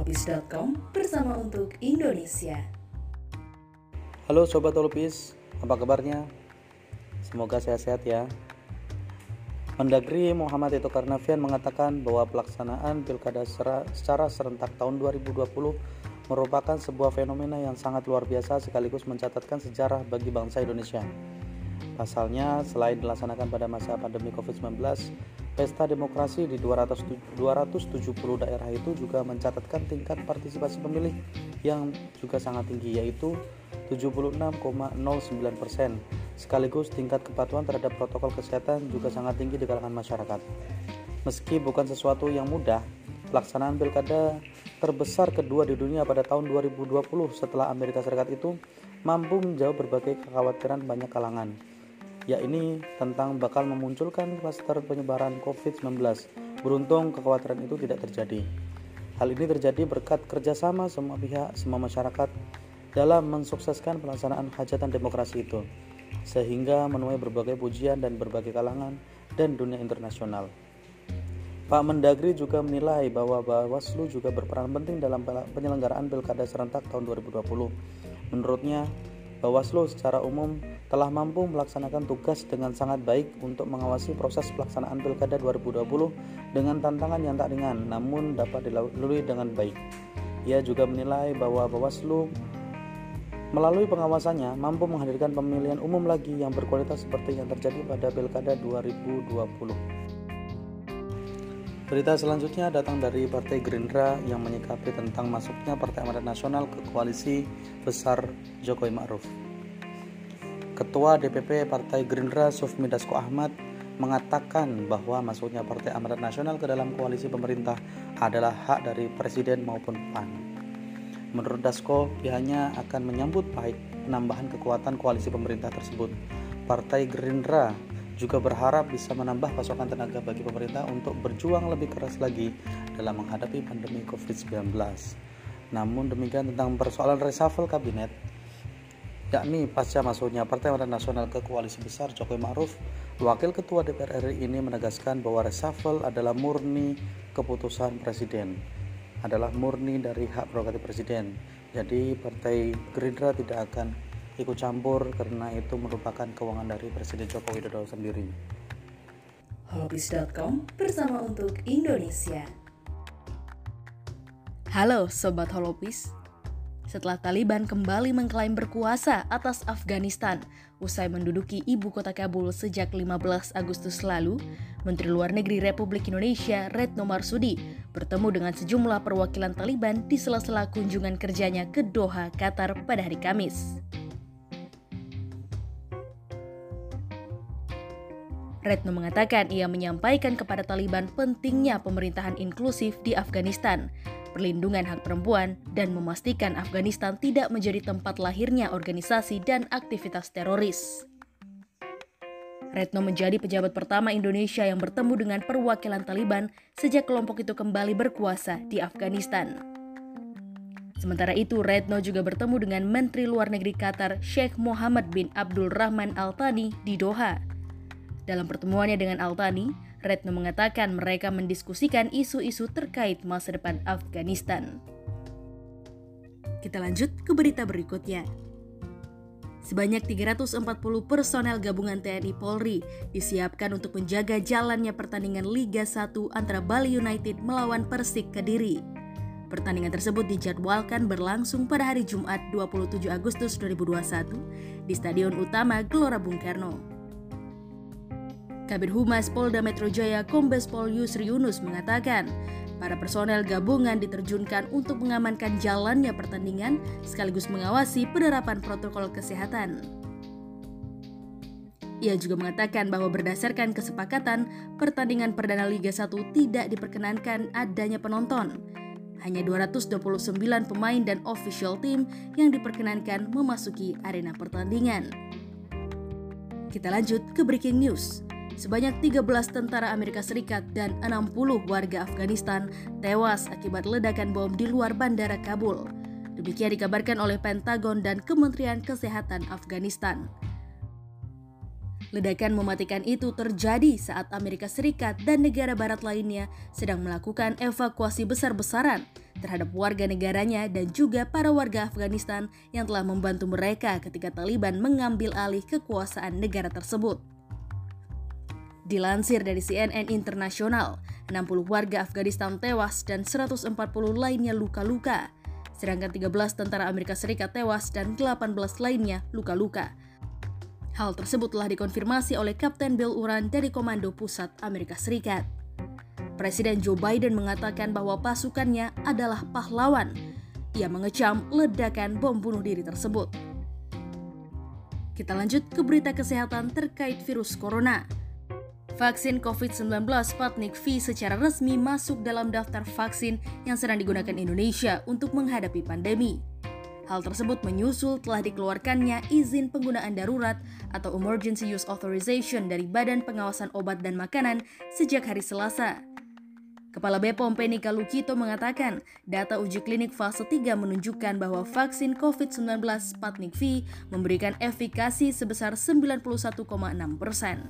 holopis.com bersama untuk Indonesia. Halo Sobat Holopis, apa kabarnya? Semoga sehat-sehat ya. Mendagri Muhammad Tito Karnavian mengatakan bahwa pelaksanaan pilkada secara serentak tahun 2020 merupakan sebuah fenomena yang sangat luar biasa sekaligus mencatatkan sejarah bagi bangsa Indonesia. Pasalnya, selain dilaksanakan pada masa pandemi COVID-19, pesta demokrasi di 200, 270 daerah itu juga mencatatkan tingkat partisipasi pemilih yang juga sangat tinggi yaitu 76,09 persen. Sekaligus tingkat kepatuhan terhadap protokol kesehatan juga sangat tinggi di kalangan masyarakat. Meski bukan sesuatu yang mudah, pelaksanaan pilkada terbesar kedua di dunia pada tahun 2020 setelah Amerika Serikat itu mampu menjawab berbagai kekhawatiran banyak kalangan yakni tentang bakal memunculkan klaster penyebaran COVID-19. Beruntung kekhawatiran itu tidak terjadi. Hal ini terjadi berkat kerjasama semua pihak, semua masyarakat dalam mensukseskan pelaksanaan hajatan demokrasi itu, sehingga menuai berbagai pujian dan berbagai kalangan dan dunia internasional. Pak Mendagri juga menilai bahwa Bawaslu juga berperan penting dalam penyelenggaraan Pilkada serentak tahun 2020. Menurutnya, Bawaslu secara umum telah mampu melaksanakan tugas dengan sangat baik untuk mengawasi proses pelaksanaan Pilkada 2020 dengan tantangan yang tak ringan namun dapat dilalui dengan baik. Ia juga menilai bahwa Bawaslu melalui pengawasannya mampu menghadirkan pemilihan umum lagi yang berkualitas seperti yang terjadi pada Pilkada 2020. Berita selanjutnya datang dari Partai Gerindra yang menyikapi tentang masuknya Partai Amanat Nasional ke koalisi besar Jokowi Ma'ruf. Ketua DPP Partai Gerindra Sufmi Dasko Ahmad mengatakan bahwa masuknya Partai Amanat Nasional ke dalam koalisi pemerintah adalah hak dari Presiden maupun PAN. Menurut Dasko, pihaknya akan menyambut baik penambahan kekuatan koalisi pemerintah tersebut. Partai Gerindra juga berharap bisa menambah pasokan tenaga bagi pemerintah untuk berjuang lebih keras lagi dalam menghadapi pandemi COVID-19. Namun demikian tentang persoalan reshuffle kabinet, yakni pasca masuknya Partai Amanat Nasional ke koalisi besar Jokowi Ma'ruf, Wakil Ketua DPR RI ini menegaskan bahwa reshuffle adalah murni keputusan Presiden, adalah murni dari hak prerogatif Presiden. Jadi Partai Gerindra tidak akan ikut campur karena itu merupakan keuangan dari Presiden Joko Widodo sendiri. Holopis.com bersama untuk Indonesia. Halo Sobat Holopis, setelah Taliban kembali mengklaim berkuasa atas Afghanistan usai menduduki ibu kota Kabul sejak 15 Agustus lalu, Menteri Luar Negeri Republik Indonesia Retno Marsudi bertemu dengan sejumlah perwakilan Taliban di sela-sela kunjungan kerjanya ke Doha, Qatar pada hari Kamis. Retno mengatakan ia menyampaikan kepada Taliban pentingnya pemerintahan inklusif di Afghanistan perlindungan hak perempuan, dan memastikan Afghanistan tidak menjadi tempat lahirnya organisasi dan aktivitas teroris. Retno menjadi pejabat pertama Indonesia yang bertemu dengan perwakilan Taliban sejak kelompok itu kembali berkuasa di Afghanistan. Sementara itu, Retno juga bertemu dengan Menteri Luar Negeri Qatar Sheikh Mohammed bin Abdul Rahman Al Thani di Doha. Dalam pertemuannya dengan Al Thani, Retno mengatakan mereka mendiskusikan isu-isu terkait masa depan Afghanistan. Kita lanjut ke berita berikutnya. Sebanyak 340 personel gabungan TNI Polri disiapkan untuk menjaga jalannya pertandingan Liga 1 antara Bali United melawan Persik Kediri. Pertandingan tersebut dijadwalkan berlangsung pada hari Jumat 27 Agustus 2021 di Stadion Utama Gelora Bung Karno. Kabir Humas Polda Metro Jaya Kombes Pol Yusri Yunus mengatakan, para personel gabungan diterjunkan untuk mengamankan jalannya pertandingan sekaligus mengawasi penerapan protokol kesehatan. Ia juga mengatakan bahwa berdasarkan kesepakatan, pertandingan perdana Liga 1 tidak diperkenankan adanya penonton. Hanya 229 pemain dan official team yang diperkenankan memasuki arena pertandingan. Kita lanjut ke breaking news sebanyak 13 tentara Amerika Serikat dan 60 warga Afghanistan tewas akibat ledakan bom di luar bandara Kabul. Demikian dikabarkan oleh Pentagon dan Kementerian Kesehatan Afghanistan. Ledakan mematikan itu terjadi saat Amerika Serikat dan negara barat lainnya sedang melakukan evakuasi besar-besaran terhadap warga negaranya dan juga para warga Afghanistan yang telah membantu mereka ketika Taliban mengambil alih kekuasaan negara tersebut. Dilansir dari CNN Internasional, 60 warga Afghanistan tewas dan 140 lainnya luka-luka, sedangkan 13 tentara Amerika Serikat tewas dan 18 lainnya luka-luka. Hal tersebut telah dikonfirmasi oleh Kapten Bill Uran dari Komando Pusat Amerika Serikat. Presiden Joe Biden mengatakan bahwa pasukannya adalah pahlawan. Ia mengecam ledakan bom bunuh diri tersebut. Kita lanjut ke berita kesehatan terkait virus corona. Vaksin COVID-19 Sputnik V secara resmi masuk dalam daftar vaksin yang sedang digunakan Indonesia untuk menghadapi pandemi. Hal tersebut menyusul telah dikeluarkannya izin penggunaan darurat atau Emergency Use Authorization dari Badan Pengawasan Obat dan Makanan sejak hari Selasa. Kepala BPOM Penny Kalukito mengatakan, data uji klinik fase 3 menunjukkan bahwa vaksin COVID-19 Sputnik V memberikan efikasi sebesar 91,6 persen.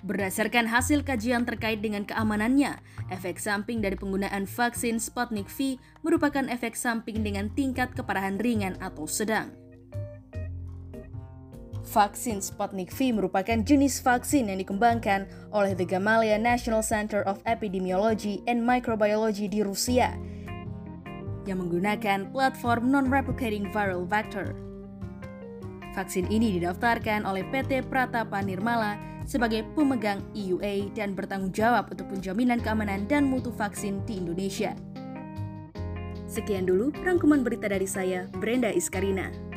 Berdasarkan hasil kajian terkait dengan keamanannya, efek samping dari penggunaan vaksin Sputnik V merupakan efek samping dengan tingkat keparahan ringan atau sedang. Vaksin Sputnik V merupakan jenis vaksin yang dikembangkan oleh The Gamaleya National Center of Epidemiology and Microbiology di Rusia yang menggunakan platform non-replicating viral vector. Vaksin ini didaftarkan oleh PT Pratapa Nirmala sebagai pemegang EUA dan bertanggung jawab untuk penjaminan keamanan dan mutu vaksin di Indonesia. Sekian dulu rangkuman berita dari saya, Brenda Iskarina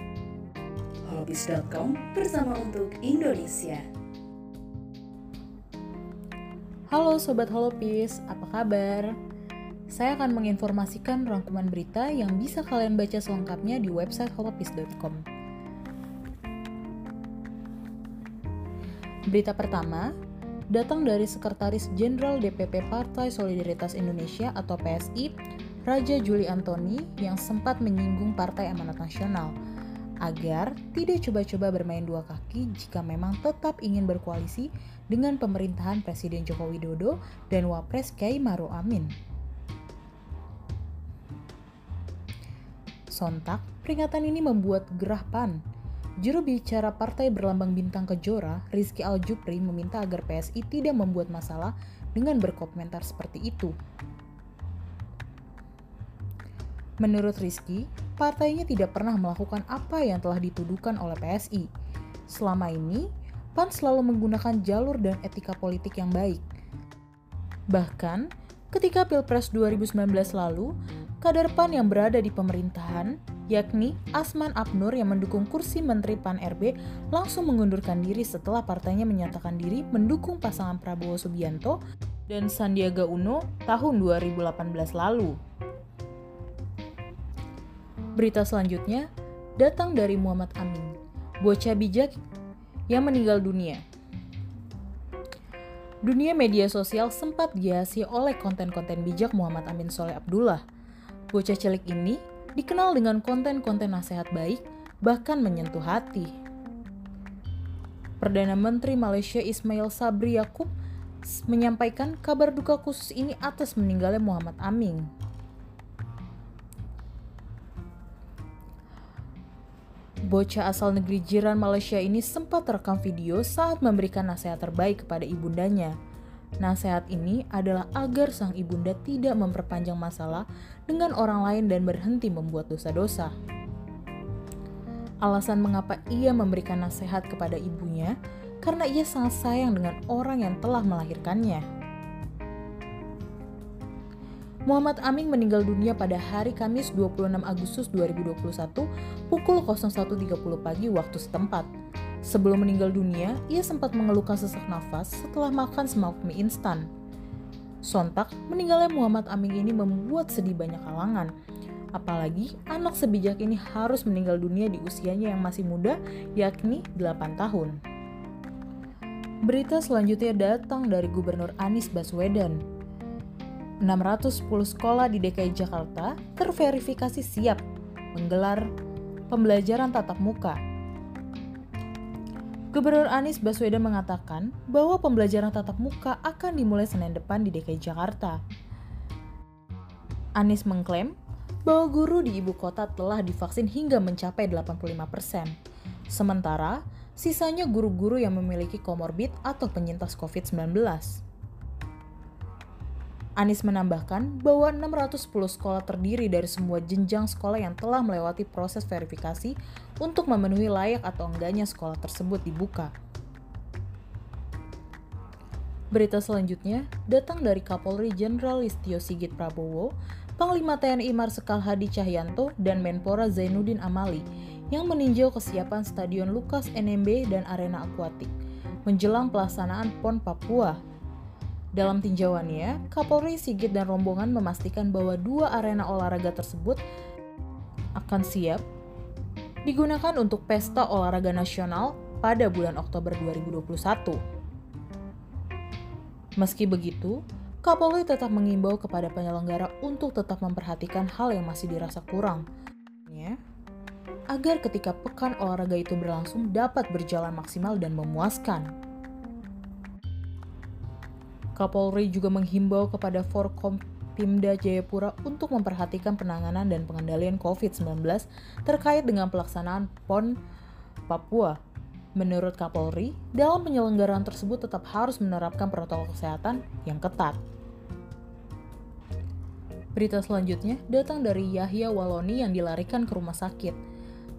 holopis.com bersama untuk Indonesia. Halo Sobat Holopis, apa kabar? Saya akan menginformasikan rangkuman berita yang bisa kalian baca selengkapnya di website holopis.com. Berita pertama, datang dari Sekretaris Jenderal DPP Partai Solidaritas Indonesia atau PSI, Raja Juli Antoni yang sempat menyinggung Partai Amanat Nasional – agar tidak coba-coba bermain dua kaki jika memang tetap ingin berkoalisi dengan pemerintahan Presiden Joko Widodo dan Wapres Kiai Maru Amin. Sontak, peringatan ini membuat gerah PAN. Juru bicara Partai Berlambang Bintang Kejora, Rizky Aljupri meminta agar PSI tidak membuat masalah dengan berkomentar seperti itu. Menurut Rizky, partainya tidak pernah melakukan apa yang telah dituduhkan oleh PSI. Selama ini, PAN selalu menggunakan jalur dan etika politik yang baik. Bahkan, ketika Pilpres 2019 lalu, kader PAN yang berada di pemerintahan, yakni Asman Abnur yang mendukung kursi Menteri PAN RB, langsung mengundurkan diri setelah partainya menyatakan diri mendukung pasangan Prabowo Subianto dan Sandiaga Uno tahun 2018 lalu. Berita selanjutnya datang dari Muhammad Amin, bocah bijak yang meninggal dunia. Dunia media sosial sempat dihiasi oleh konten-konten bijak Muhammad Amin Soleh Abdullah. Bocah cilik ini dikenal dengan konten-konten nasihat baik, bahkan menyentuh hati. Perdana Menteri Malaysia Ismail Sabri Yaakob menyampaikan kabar duka khusus ini atas meninggalnya Muhammad Amin. Bocah asal negeri jiran Malaysia ini sempat terekam video saat memberikan nasihat terbaik kepada ibundanya. Nasihat ini adalah agar sang ibunda tidak memperpanjang masalah dengan orang lain dan berhenti membuat dosa-dosa. Alasan mengapa ia memberikan nasihat kepada ibunya karena ia sangat sayang dengan orang yang telah melahirkannya. Muhammad Amin meninggal dunia pada hari Kamis 26 Agustus 2021 pukul 01.30 pagi waktu setempat. Sebelum meninggal dunia, ia sempat mengeluhkan sesak nafas setelah makan semangkuk mie instan. Sontak, meninggalnya Muhammad Amin ini membuat sedih banyak kalangan. Apalagi anak sebijak ini harus meninggal dunia di usianya yang masih muda, yakni 8 tahun. Berita selanjutnya datang dari Gubernur Anies Baswedan. 610 sekolah di DKI Jakarta terverifikasi siap menggelar pembelajaran tatap muka. Gubernur Anies Baswedan mengatakan bahwa pembelajaran tatap muka akan dimulai Senin depan di DKI Jakarta. Anies mengklaim bahwa guru di ibu kota telah divaksin hingga mencapai 85%. Sementara, sisanya guru-guru yang memiliki komorbid atau penyintas COVID-19. Anies menambahkan bahwa 610 sekolah terdiri dari semua jenjang sekolah yang telah melewati proses verifikasi untuk memenuhi layak atau enggaknya sekolah tersebut dibuka. Berita selanjutnya datang dari Kapolri Jenderal Listio Sigit Prabowo, Panglima TNI Marsikal Hadi Cahyanto, dan Menpora Zainuddin Amali yang meninjau kesiapan Stadion Lukas NMB dan arena akuatik menjelang pelaksanaan PON Papua dalam tinjauannya, Kapolri Sigit dan rombongan memastikan bahwa dua arena olahraga tersebut akan siap digunakan untuk pesta olahraga nasional pada bulan Oktober 2021. Meski begitu, Kapolri tetap mengimbau kepada penyelenggara untuk tetap memperhatikan hal yang masih dirasa kurang, ya, agar ketika pekan olahraga itu berlangsung dapat berjalan maksimal dan memuaskan. Kapolri juga menghimbau kepada Forkompimda Jayapura untuk memperhatikan penanganan dan pengendalian COVID-19 terkait dengan pelaksanaan PON Papua. Menurut Kapolri, dalam penyelenggaraan tersebut tetap harus menerapkan protokol kesehatan yang ketat. Berita selanjutnya datang dari Yahya Waloni yang dilarikan ke rumah sakit.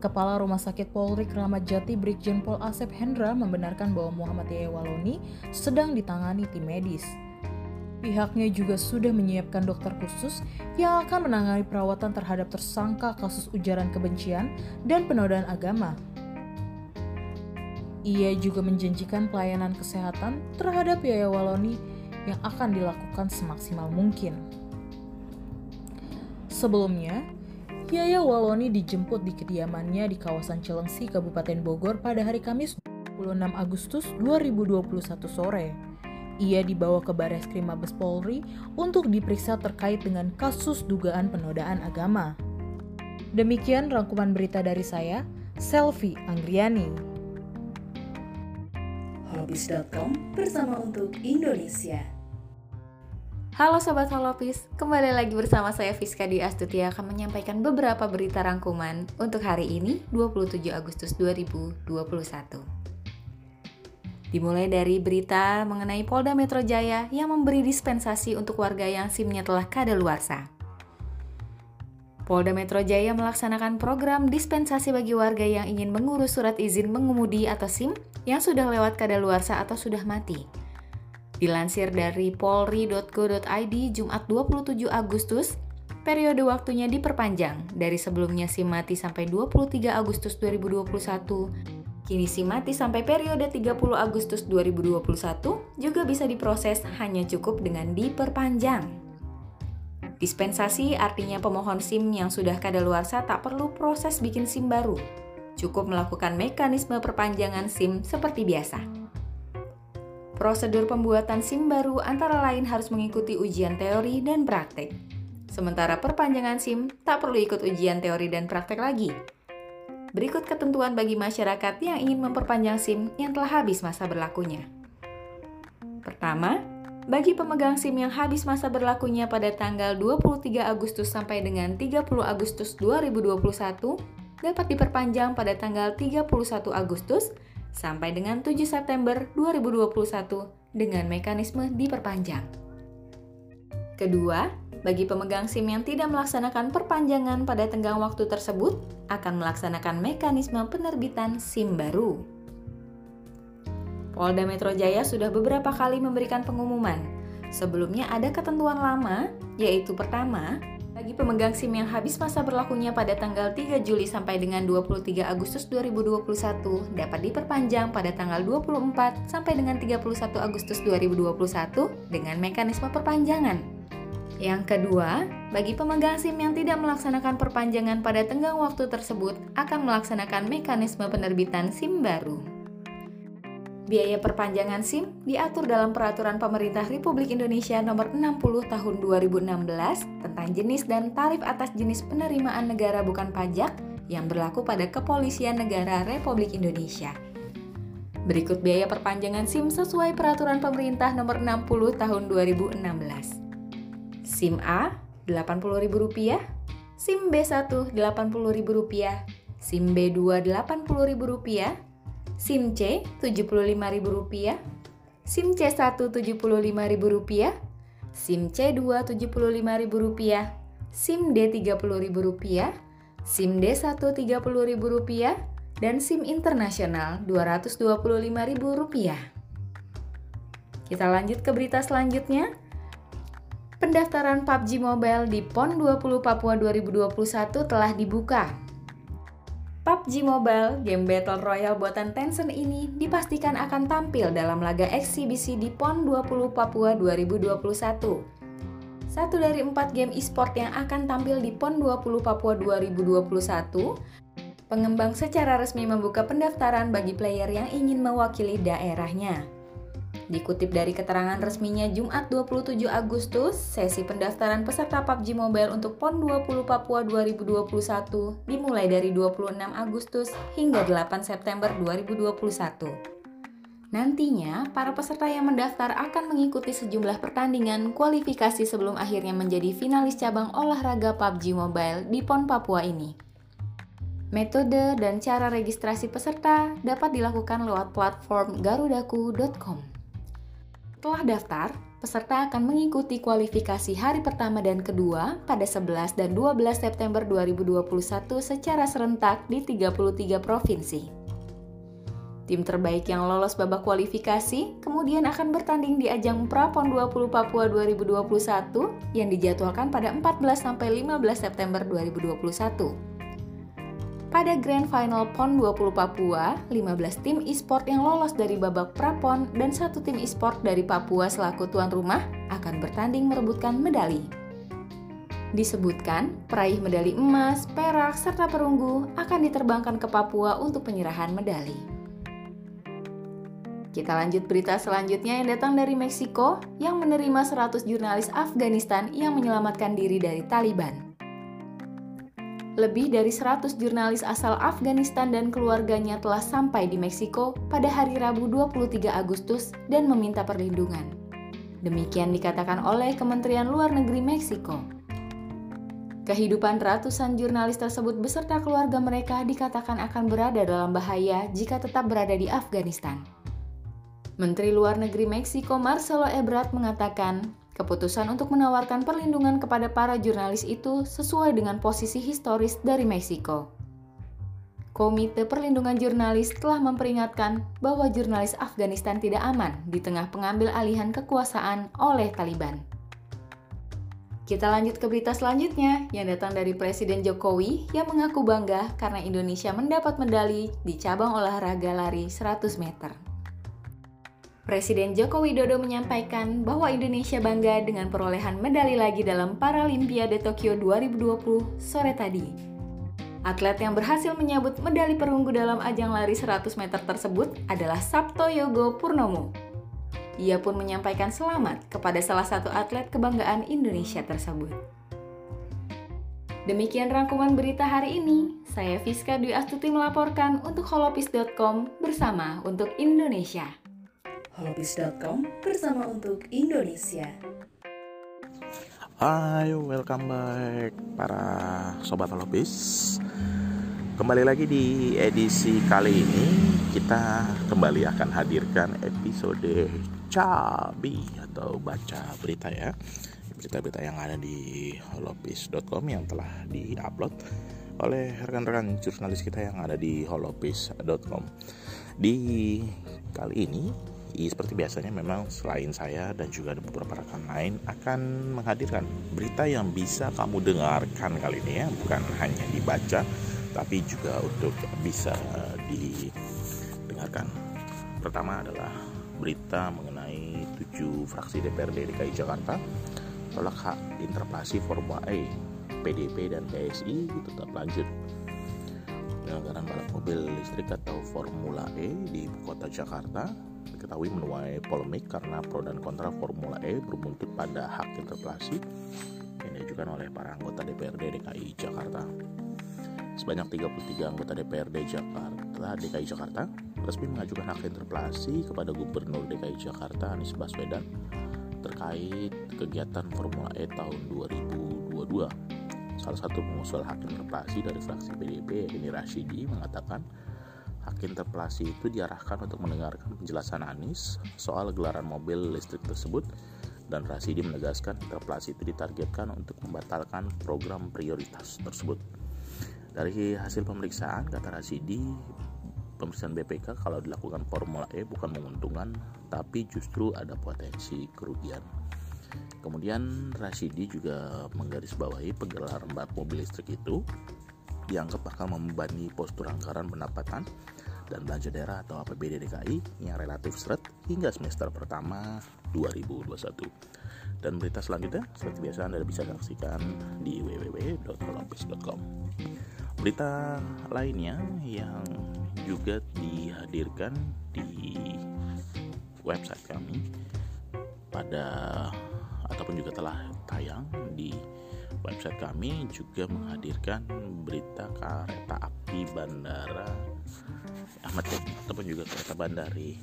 Kepala Rumah Sakit Polri Kramat Jati Brigjen Pol Asep Hendra membenarkan bahwa Muhammad Yahya Waloni sedang ditangani tim medis. Pihaknya juga sudah menyiapkan dokter khusus yang akan menangani perawatan terhadap tersangka kasus ujaran kebencian dan penodaan agama. Ia juga menjanjikan pelayanan kesehatan terhadap Yahya Waloni yang akan dilakukan semaksimal mungkin. Sebelumnya, Yaya Waloni dijemput di kediamannya di kawasan Cilengsi, Kabupaten Bogor pada hari Kamis 26 Agustus 2021 sore. Ia dibawa ke Baris Krim Mabes Polri untuk diperiksa terkait dengan kasus dugaan penodaan agama. Demikian rangkuman berita dari saya, Selvi Anggriani. Holopis.com bersama untuk Indonesia. Halo Sobat Holopis, kembali lagi bersama saya Fiska Dwi Astuti akan menyampaikan beberapa berita rangkuman untuk hari ini 27 Agustus 2021. Dimulai dari berita mengenai Polda Metro Jaya yang memberi dispensasi untuk warga yang SIM-nya telah kadaluarsa. Polda Metro Jaya melaksanakan program dispensasi bagi warga yang ingin mengurus surat izin mengemudi atau SIM yang sudah lewat kadaluarsa atau sudah mati Dilansir dari polri.go.id Jumat 27 Agustus, periode waktunya diperpanjang dari sebelumnya SIM mati sampai 23 Agustus 2021. Kini SIM mati sampai periode 30 Agustus 2021 juga bisa diproses hanya cukup dengan diperpanjang. Dispensasi artinya pemohon SIM yang sudah kadaluarsa tak perlu proses bikin SIM baru. Cukup melakukan mekanisme perpanjangan SIM seperti biasa. Prosedur pembuatan SIM baru antara lain harus mengikuti ujian teori dan praktek. Sementara perpanjangan SIM tak perlu ikut ujian teori dan praktek lagi. Berikut ketentuan bagi masyarakat yang ingin memperpanjang SIM yang telah habis masa berlakunya. Pertama, bagi pemegang SIM yang habis masa berlakunya pada tanggal 23 Agustus sampai dengan 30 Agustus 2021 dapat diperpanjang pada tanggal 31 Agustus sampai dengan 7 September 2021 dengan mekanisme diperpanjang. Kedua, bagi pemegang SIM yang tidak melaksanakan perpanjangan pada tenggang waktu tersebut, akan melaksanakan mekanisme penerbitan SIM baru. Polda Metro Jaya sudah beberapa kali memberikan pengumuman. Sebelumnya ada ketentuan lama, yaitu pertama, bagi pemegang SIM yang habis masa berlakunya pada tanggal 3 Juli sampai dengan 23 Agustus 2021 dapat diperpanjang pada tanggal 24 sampai dengan 31 Agustus 2021 dengan mekanisme perpanjangan. Yang kedua, bagi pemegang SIM yang tidak melaksanakan perpanjangan pada tenggang waktu tersebut akan melaksanakan mekanisme penerbitan SIM baru. Biaya perpanjangan SIM diatur dalam Peraturan Pemerintah Republik Indonesia Nomor 60 Tahun 2016 tentang jenis dan tarif atas jenis penerimaan negara bukan pajak yang berlaku pada Kepolisian Negara Republik Indonesia. Berikut biaya perpanjangan SIM sesuai Peraturan Pemerintah Nomor 60 Tahun 2016. SIM A Rp80.000, SIM B1 Rp80.000, SIM B2 Rp80.000, SIM C Rp75.000, SIM C1 Rp75.000, SIM C2 Rp75.000, SIM D Rp30.000, SIM D1 Rp30.000, dan SIM internasional Rp225.000. Kita lanjut ke berita selanjutnya. Pendaftaran PUBG Mobile di PON 20 Papua 2021 telah dibuka. PUBG Mobile, game Battle Royale buatan Tencent ini dipastikan akan tampil dalam laga eksibisi di PON 20 Papua 2021. Satu dari empat game e-sport yang akan tampil di PON 20 Papua 2021, pengembang secara resmi membuka pendaftaran bagi player yang ingin mewakili daerahnya. Dikutip dari keterangan resminya Jumat 27 Agustus, sesi pendaftaran peserta PUBG Mobile untuk PON 20 Papua 2021 dimulai dari 26 Agustus hingga 8 September 2021. Nantinya, para peserta yang mendaftar akan mengikuti sejumlah pertandingan kualifikasi sebelum akhirnya menjadi finalis cabang olahraga PUBG Mobile di PON Papua ini. Metode dan cara registrasi peserta dapat dilakukan lewat platform garudaku.com. Setelah daftar, peserta akan mengikuti kualifikasi hari pertama dan kedua pada 11 dan 12 September 2021 secara serentak di 33 provinsi. Tim terbaik yang lolos babak kualifikasi kemudian akan bertanding di ajang Prapon 20 Papua 2021 yang dijadwalkan pada 14 sampai 15 September 2021. Pada Grand Final PON 20 Papua, 15 tim e-sport yang lolos dari babak prapon dan satu tim e-sport dari Papua selaku tuan rumah akan bertanding merebutkan medali. Disebutkan, peraih medali emas, perak, serta perunggu akan diterbangkan ke Papua untuk penyerahan medali. Kita lanjut berita selanjutnya yang datang dari Meksiko yang menerima 100 jurnalis Afghanistan yang menyelamatkan diri dari Taliban lebih dari 100 jurnalis asal Afghanistan dan keluarganya telah sampai di Meksiko pada hari Rabu 23 Agustus dan meminta perlindungan. Demikian dikatakan oleh Kementerian Luar Negeri Meksiko. Kehidupan ratusan jurnalis tersebut beserta keluarga mereka dikatakan akan berada dalam bahaya jika tetap berada di Afghanistan. Menteri Luar Negeri Meksiko Marcelo Ebrard mengatakan, Keputusan untuk menawarkan perlindungan kepada para jurnalis itu sesuai dengan posisi historis dari Meksiko. Komite Perlindungan Jurnalis telah memperingatkan bahwa jurnalis Afghanistan tidak aman di tengah pengambil alihan kekuasaan oleh Taliban. Kita lanjut ke berita selanjutnya yang datang dari Presiden Jokowi yang mengaku bangga karena Indonesia mendapat medali di cabang olahraga lari 100 meter. Presiden Joko Widodo menyampaikan bahwa Indonesia bangga dengan perolehan medali lagi dalam Paralimpiade Tokyo 2020 sore tadi. Atlet yang berhasil menyabut medali perunggu dalam ajang lari 100 meter tersebut adalah Sabto Yogo Purnomo. Ia pun menyampaikan selamat kepada salah satu atlet kebanggaan Indonesia tersebut. Demikian rangkuman berita hari ini. Saya Fiska Dwi Astuti melaporkan untuk holopis.com bersama untuk Indonesia holopis.com bersama untuk Indonesia. Hai, welcome back para sobat holopis. Kembali lagi di edisi kali ini kita kembali akan hadirkan episode cabi atau baca berita ya berita-berita yang ada di holopis.com yang telah diupload oleh rekan-rekan jurnalis kita yang ada di holopis.com. Di kali ini seperti biasanya memang selain saya dan juga ada beberapa rekan lain akan menghadirkan berita yang bisa kamu dengarkan kali ini ya, bukan hanya dibaca tapi juga untuk bisa didengarkan. Pertama adalah berita mengenai tujuh fraksi DPRD DKI Jakarta tolak hak interpelasi Formula E, PDP dan PSI tetap lanjut penyelenggaraan balap mobil listrik atau Formula E di kota Jakarta diketahui menuai polemik karena pro dan kontra Formula E berbuntut pada hak interpelasi yang diajukan oleh para anggota DPRD DKI Jakarta. Sebanyak 33 anggota DPRD Jakarta DKI Jakarta resmi mengajukan hak interpelasi kepada Gubernur DKI Jakarta Anies Baswedan terkait kegiatan Formula E tahun 2021 2022. Salah satu pengusul hak interpelasi dari fraksi PDIP, ini Rashidi, mengatakan interpelasi itu diarahkan untuk mendengarkan penjelasan Anies soal gelaran mobil listrik tersebut dan Rashidi menegaskan interpelasi itu ditargetkan untuk membatalkan program prioritas tersebut. Dari hasil pemeriksaan, kata Rashidi, pemeriksaan BPK kalau dilakukan Formula E bukan menguntungkan, tapi justru ada potensi kerugian. Kemudian Rashidi juga menggarisbawahi pegelaran balap mobil listrik itu dianggap bakal membebani postur anggaran pendapatan dan belanja daerah atau APBD DKI yang relatif seret hingga semester pertama 2021. Dan berita selanjutnya seperti biasa Anda bisa saksikan di www.kolompis.com. Berita lainnya yang juga dihadirkan di website kami pada ataupun juga telah tayang di website kami juga menghadirkan berita kereta api bandara Ahmad Yani ataupun juga kereta bandari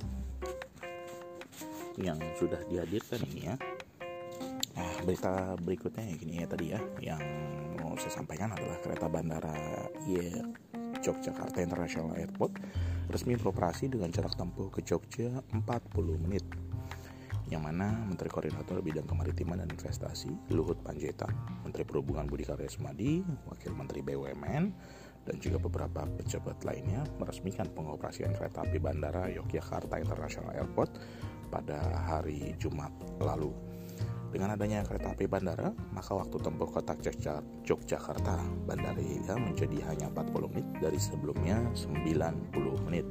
yang sudah dihadirkan ini ya. Nah, berita berikutnya ya gini ya tadi ya yang mau saya sampaikan adalah kereta bandara ya Yogyakarta International Airport resmi beroperasi dengan jarak tempuh ke Jogja 40 menit yang mana Menteri Koordinator Bidang Kemaritiman dan Investasi Luhut Panjaitan, Menteri Perhubungan Budi Karya Sumadi, Wakil Menteri BUMN, dan juga beberapa pejabat lainnya meresmikan pengoperasian kereta api bandara Yogyakarta International Airport pada hari Jumat lalu. Dengan adanya kereta api bandara, maka waktu tempuh kota Yogyakarta Bandaria menjadi hanya 40 menit dari sebelumnya 90 menit.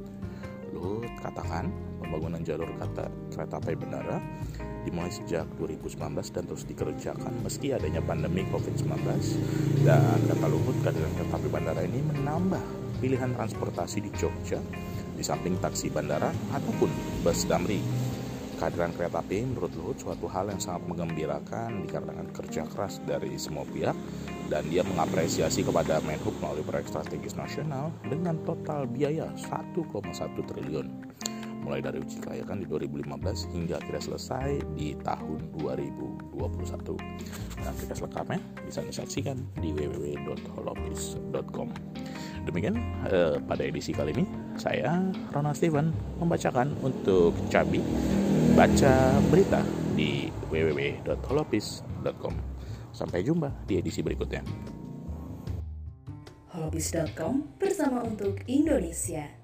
Katakan pembangunan jalur kata kereta api bandara dimulai sejak 2019 dan terus dikerjakan. Meski adanya pandemi COVID-19 dan kata Luhut kehadiran kereta api bandara ini menambah pilihan transportasi di Jogja di samping taksi bandara ataupun bus damri. Kehadiran kereta api menurut Luhut suatu hal yang sangat menggembirakan dikarenakan kerja keras dari semua pihak dan dia mengapresiasi kepada Menhub melalui proyek strategis nasional dengan total biaya 1,1 triliun mulai dari uji kelayakan di 2015 hingga akhirnya selesai di tahun 2021. Nah, kita selengkapnya bisa disaksikan di www.holopis.com. Demikian eh, pada edisi kali ini saya Ronald Steven membacakan untuk Cabi baca berita di www.holopis.com. Sampai jumpa di edisi berikutnya. holopis.com bersama untuk Indonesia.